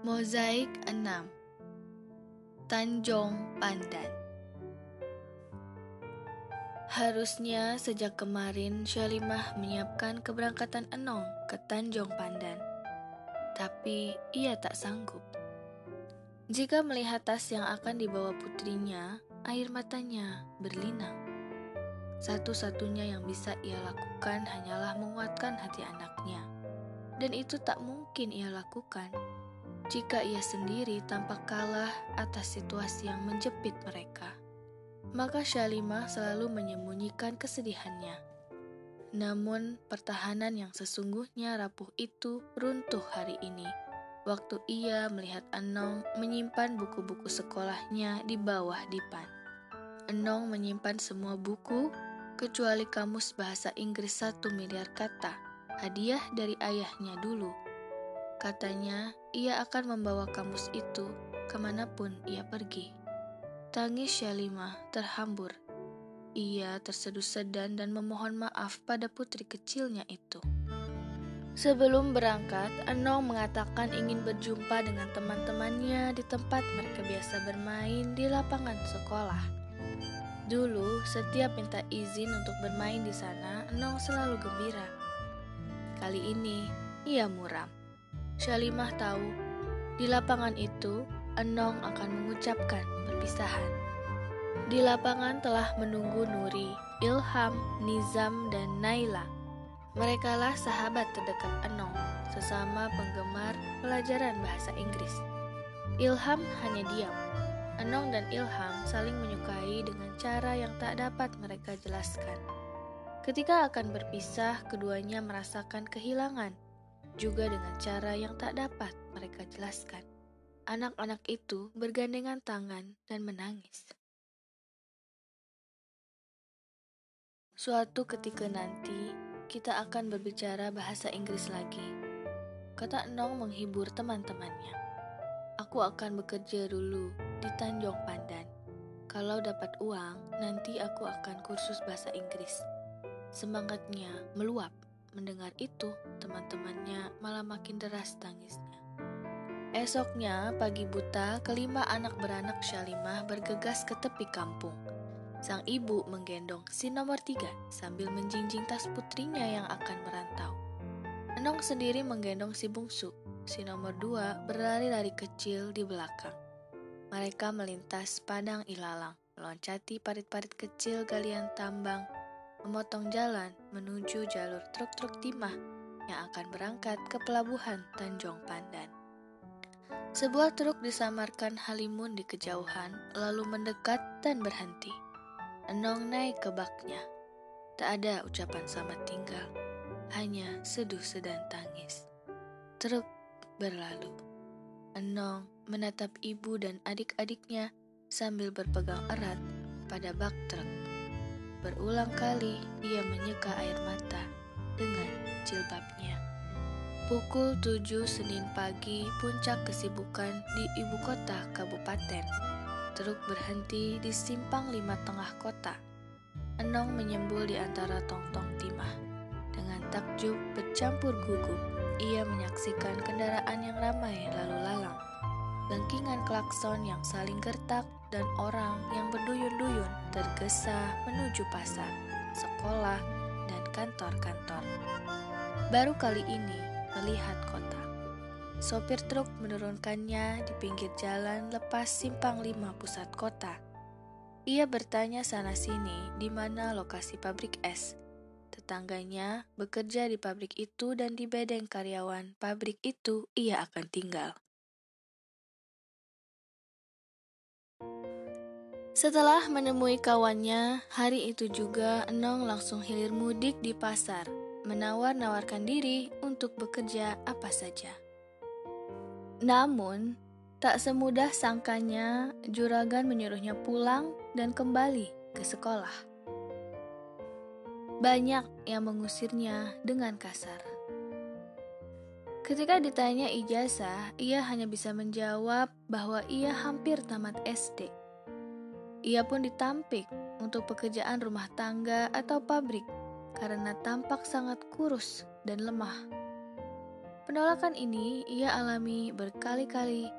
Mozaik 6 Tanjong Pandan Harusnya sejak kemarin Syalimah menyiapkan keberangkatan Enong ke Tanjong Pandan. Tapi ia tak sanggup. Jika melihat tas yang akan dibawa putrinya, air matanya berlinang. Satu-satunya yang bisa ia lakukan hanyalah menguatkan hati anaknya. Dan itu tak mungkin ia lakukan jika ia sendiri tampak kalah atas situasi yang menjepit mereka. Maka Syalimah selalu menyembunyikan kesedihannya. Namun, pertahanan yang sesungguhnya rapuh itu runtuh hari ini. Waktu ia melihat Enong menyimpan buku-buku sekolahnya di bawah dipan. Enong menyimpan semua buku, kecuali kamus bahasa Inggris satu miliar kata, hadiah dari ayahnya dulu Katanya, ia akan membawa kamus itu ke mana pun ia pergi. Tangis Syalimah terhambur. Ia terseduh sedan dan memohon maaf pada putri kecilnya itu. Sebelum berangkat, Enong mengatakan ingin berjumpa dengan teman-temannya di tempat mereka biasa bermain di lapangan sekolah. Dulu, setiap minta izin untuk bermain di sana, Enong selalu gembira. Kali ini, ia muram. Syalimah tahu di lapangan itu Enong akan mengucapkan perpisahan. Di lapangan telah menunggu Nuri, Ilham, Nizam, dan Naila. Merekalah sahabat terdekat Enong, sesama penggemar pelajaran bahasa Inggris. Ilham hanya diam. Enong dan Ilham saling menyukai dengan cara yang tak dapat mereka jelaskan. Ketika akan berpisah, keduanya merasakan kehilangan juga dengan cara yang tak dapat mereka jelaskan. Anak-anak itu bergandengan tangan dan menangis. Suatu ketika nanti, kita akan berbicara bahasa Inggris lagi. Kata Nong menghibur teman-temannya. Aku akan bekerja dulu di Tanjung Pandan. Kalau dapat uang, nanti aku akan kursus bahasa Inggris. Semangatnya meluap. Mendengar itu, teman-temannya malah makin deras tangisnya. Esoknya, pagi buta, kelima anak beranak Syalimah bergegas ke tepi kampung. Sang ibu menggendong si nomor tiga sambil menjinjing tas putrinya yang akan merantau. Enong sendiri menggendong si bungsu. Si nomor dua berlari-lari kecil di belakang. Mereka melintas padang ilalang, meloncati parit-parit kecil galian tambang, memotong jalan menuju jalur truk-truk timah yang akan berangkat ke pelabuhan Tanjung Pandan. Sebuah truk disamarkan Halimun di kejauhan, lalu mendekat dan berhenti. Enong naik ke baknya. Tak ada ucapan selamat tinggal, hanya seduh sedan tangis. Truk berlalu. Enong menatap ibu dan adik-adiknya sambil berpegang erat pada bak truk. Berulang kali ia menyeka air mata dengan jilbabnya. Pukul 7 Senin pagi, puncak kesibukan di ibu kota kabupaten. Truk berhenti di simpang lima tengah kota. Enong menyembul di antara tong-tong timah. Dengan takjub bercampur gugup, ia menyaksikan kendaraan yang ramai lalu lalang. Lengkingan klakson yang saling gertak dan orang yang berduyun-duyun tergesa menuju pasar, sekolah, dan kantor-kantor. Baru kali ini melihat kota. Sopir truk menurunkannya di pinggir jalan lepas simpang lima pusat kota. Ia bertanya sana-sini di mana lokasi pabrik es. Tetangganya bekerja di pabrik itu dan di bedeng karyawan pabrik itu ia akan tinggal. Setelah menemui kawannya, hari itu juga Enong langsung hilir mudik di pasar, menawar-nawarkan diri untuk bekerja apa saja. Namun, tak semudah sangkanya, juragan menyuruhnya pulang dan kembali ke sekolah. Banyak yang mengusirnya dengan kasar. Ketika ditanya ijazah, ia hanya bisa menjawab bahwa ia hampir tamat SD ia pun ditampik untuk pekerjaan rumah tangga atau pabrik karena tampak sangat kurus dan lemah. Penolakan ini ia alami berkali-kali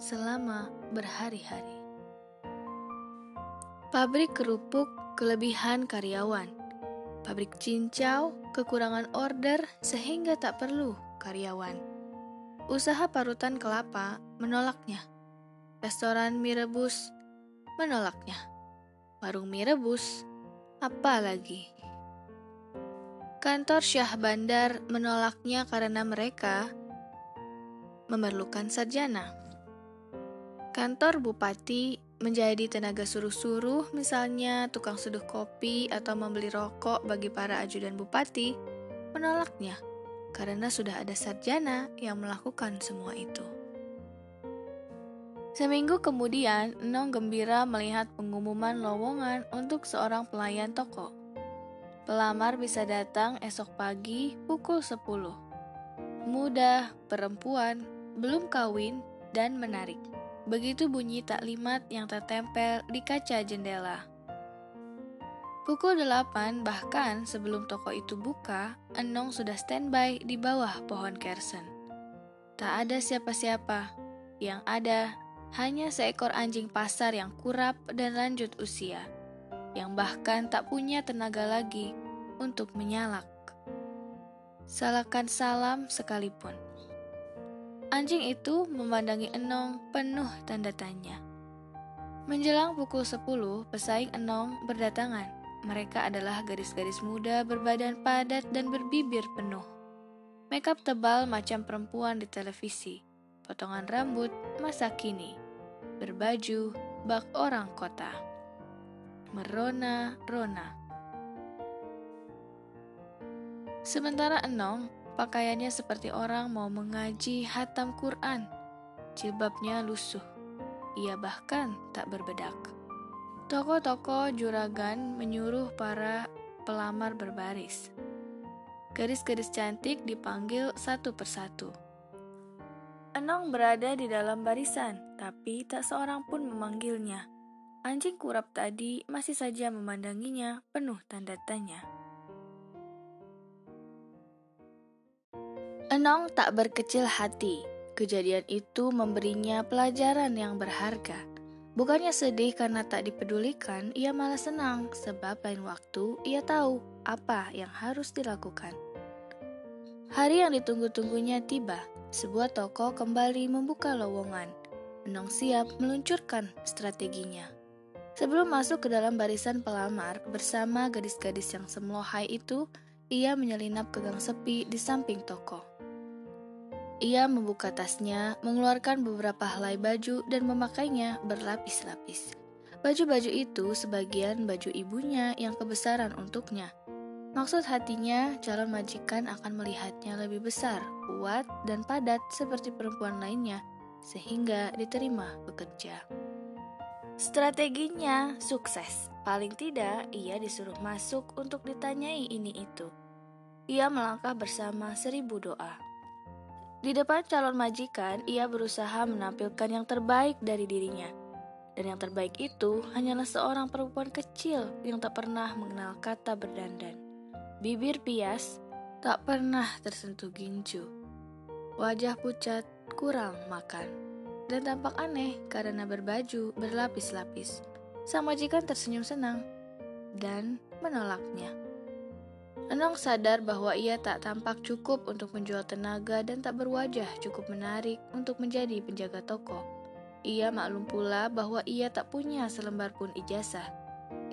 selama berhari-hari. Pabrik kerupuk kelebihan karyawan. Pabrik cincau kekurangan order sehingga tak perlu karyawan. Usaha parutan kelapa menolaknya. Restoran mie rebus menolaknya. Warung mie rebus apalagi. Kantor Syah Bandar menolaknya karena mereka memerlukan sarjana. Kantor bupati menjadi tenaga suruh-suruh, misalnya tukang seduh kopi atau membeli rokok bagi para ajudan bupati, menolaknya karena sudah ada sarjana yang melakukan semua itu. Seminggu kemudian, Enong gembira melihat pengumuman lowongan untuk seorang pelayan toko. Pelamar bisa datang esok pagi pukul 10. Muda, perempuan, belum kawin, dan menarik. Begitu bunyi taklimat yang tertempel di kaca jendela. Pukul 8 bahkan sebelum toko itu buka, Enong sudah standby di bawah pohon kersen. Tak ada siapa-siapa. Yang ada hanya seekor anjing pasar yang kurap dan lanjut usia, yang bahkan tak punya tenaga lagi untuk menyalak. Salahkan salam sekalipun. Anjing itu memandangi Enong penuh tanda tanya. Menjelang pukul 10, pesaing Enong berdatangan. Mereka adalah gadis-gadis muda berbadan padat dan berbibir penuh. Makeup tebal macam perempuan di televisi. Potongan rambut masa kini. Berbaju bak orang kota. Merona-rona. Sementara Enong Pakaiannya seperti orang mau mengaji hatam Quran. Jilbabnya lusuh. Ia bahkan tak berbedak. Toko-toko juragan menyuruh para pelamar berbaris. Gadis-gadis cantik dipanggil satu persatu. Enong berada di dalam barisan, tapi tak seorang pun memanggilnya. Anjing kurap tadi masih saja memandanginya penuh tanda tanya. Enong tak berkecil hati. Kejadian itu memberinya pelajaran yang berharga. Bukannya sedih karena tak dipedulikan, ia malah senang sebab lain waktu ia tahu apa yang harus dilakukan. Hari yang ditunggu-tunggunya tiba. Sebuah toko kembali membuka lowongan. Enong siap meluncurkan strateginya. Sebelum masuk ke dalam barisan pelamar bersama gadis-gadis yang semlohai itu, ia menyelinap ke gang sepi di samping toko. Ia membuka tasnya, mengeluarkan beberapa helai baju dan memakainya berlapis-lapis. Baju-baju itu sebagian baju ibunya yang kebesaran untuknya. Maksud hatinya, calon majikan akan melihatnya lebih besar, kuat, dan padat seperti perempuan lainnya, sehingga diterima bekerja. Strateginya sukses. Paling tidak, ia disuruh masuk untuk ditanyai ini itu. Ia melangkah bersama seribu doa. Di depan calon majikan, ia berusaha menampilkan yang terbaik dari dirinya. Dan yang terbaik itu hanyalah seorang perempuan kecil yang tak pernah mengenal kata berdandan. Bibir pias, tak pernah tersentuh ginju. Wajah pucat, kurang makan. Dan tampak aneh karena berbaju berlapis-lapis. Sang majikan tersenyum senang dan menolaknya. Enong sadar bahwa ia tak tampak cukup untuk menjual tenaga dan tak berwajah cukup menarik untuk menjadi penjaga toko. Ia maklum pula bahwa ia tak punya selembar pun ijazah.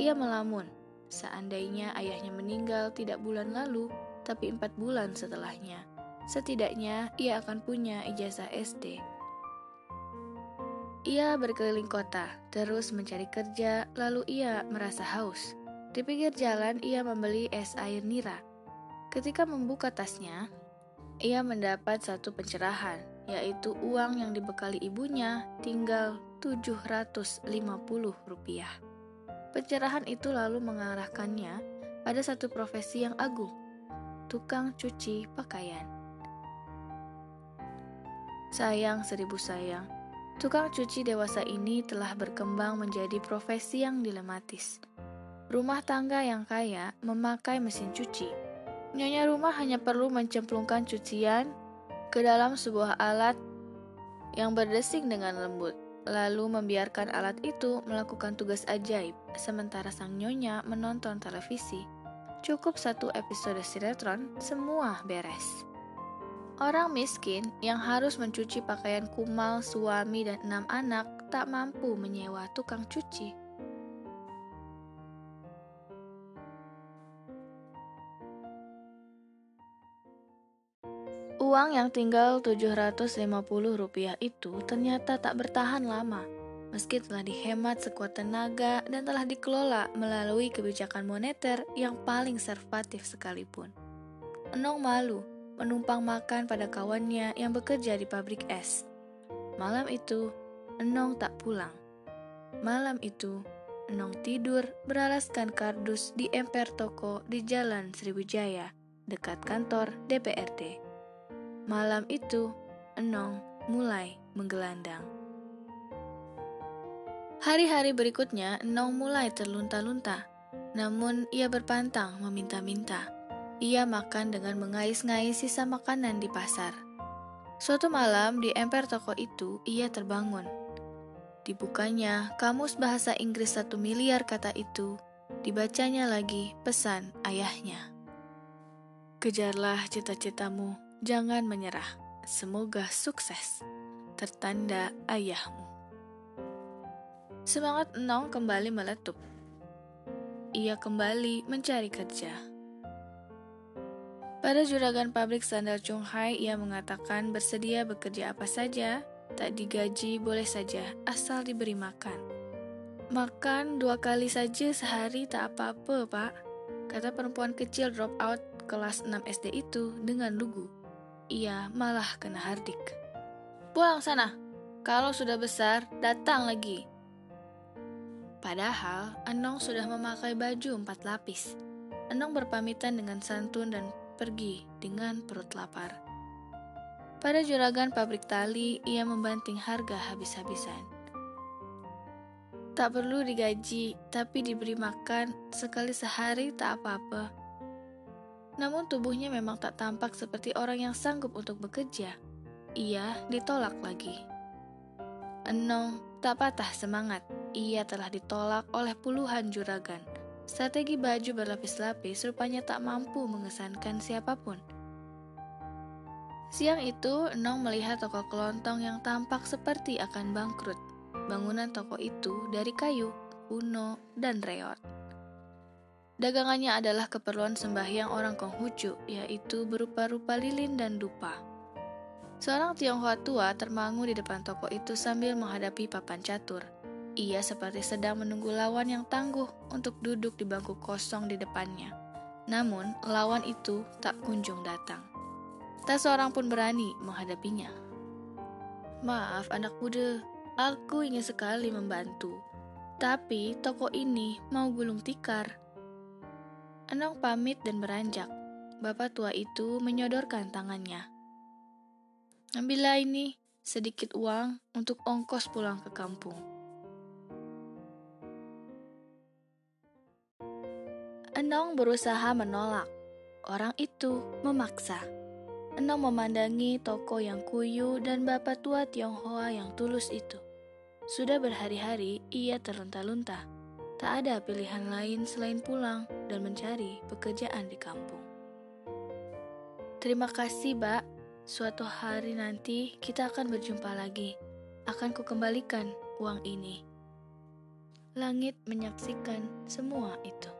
Ia melamun, seandainya ayahnya meninggal tidak bulan lalu, tapi empat bulan setelahnya. Setidaknya ia akan punya ijazah SD. Ia berkeliling kota, terus mencari kerja, lalu ia merasa haus. Di pinggir jalan, ia membeli es air nira. Ketika membuka tasnya, ia mendapat satu pencerahan, yaitu uang yang dibekali ibunya tinggal 750 rupiah. Pencerahan itu lalu mengarahkannya pada satu profesi yang agung, tukang cuci pakaian. Sayang seribu sayang, tukang cuci dewasa ini telah berkembang menjadi profesi yang dilematis. Rumah tangga yang kaya memakai mesin cuci. Nyonya rumah hanya perlu mencemplungkan cucian ke dalam sebuah alat yang berdesing dengan lembut, lalu membiarkan alat itu melakukan tugas ajaib, sementara sang nyonya menonton televisi. Cukup satu episode sinetron, semua beres. Orang miskin yang harus mencuci pakaian kumal suami dan enam anak tak mampu menyewa tukang cuci. Uang yang tinggal 750 rupiah itu ternyata tak bertahan lama, meski telah dihemat sekuat tenaga dan telah dikelola melalui kebijakan moneter yang paling servatif sekalipun. Enong malu menumpang makan pada kawannya yang bekerja di pabrik es. Malam itu, Enong tak pulang. Malam itu, Enong tidur beralaskan kardus di emper toko di Jalan Sriwijaya, dekat kantor DPRD. Malam itu, Enong mulai menggelandang. Hari-hari berikutnya, Enong mulai terlunta-lunta. Namun, ia berpantang meminta-minta. Ia makan dengan mengais-ngais sisa makanan di pasar. Suatu malam di emper toko itu, ia terbangun. Dibukanya kamus bahasa Inggris satu miliar kata itu, dibacanya lagi pesan ayahnya. Kejarlah cita-citamu, Jangan menyerah. Semoga sukses. Tertanda ayahmu. Semangat Enong kembali meletup. Ia kembali mencari kerja. Pada juragan pabrik sandal Chunghai, ia mengatakan bersedia bekerja apa saja, tak digaji boleh saja, asal diberi makan. Makan dua kali saja sehari tak apa-apa, Pak, kata perempuan kecil drop out kelas 6 SD itu dengan lugu ia malah kena hardik. Pulang sana, kalau sudah besar, datang lagi. Padahal, Enong sudah memakai baju empat lapis. Enong berpamitan dengan santun dan pergi dengan perut lapar. Pada juragan pabrik tali, ia membanting harga habis-habisan. Tak perlu digaji, tapi diberi makan sekali sehari tak apa-apa namun tubuhnya memang tak tampak seperti orang yang sanggup untuk bekerja. Ia ditolak lagi. Enong tak patah semangat. Ia telah ditolak oleh puluhan juragan. Strategi baju berlapis-lapis rupanya tak mampu mengesankan siapa pun. Siang itu, Enong melihat toko kelontong yang tampak seperti akan bangkrut. Bangunan toko itu dari kayu, kuno, dan reot. Dagangannya adalah keperluan sembahyang orang Konghucu, yaitu berupa-rupa lilin dan dupa. Seorang Tionghoa tua termangu di depan toko itu sambil menghadapi papan catur. Ia seperti sedang menunggu lawan yang tangguh untuk duduk di bangku kosong di depannya. Namun, lawan itu tak kunjung datang. Tak seorang pun berani menghadapinya. Maaf anak muda, aku ingin sekali membantu. Tapi toko ini mau gulung tikar. Enong pamit dan beranjak. Bapak tua itu menyodorkan tangannya. Ambillah ini sedikit uang untuk ongkos pulang ke kampung. Enong berusaha menolak. Orang itu memaksa. Enong memandangi toko yang kuyu dan bapak tua Tionghoa yang tulus itu. Sudah berhari-hari ia terlunta-lunta. Tak ada pilihan lain selain pulang dan mencari pekerjaan di kampung. Terima kasih, Mbak. Suatu hari nanti kita akan berjumpa lagi. Akan kukembalikan uang ini. Langit menyaksikan semua itu.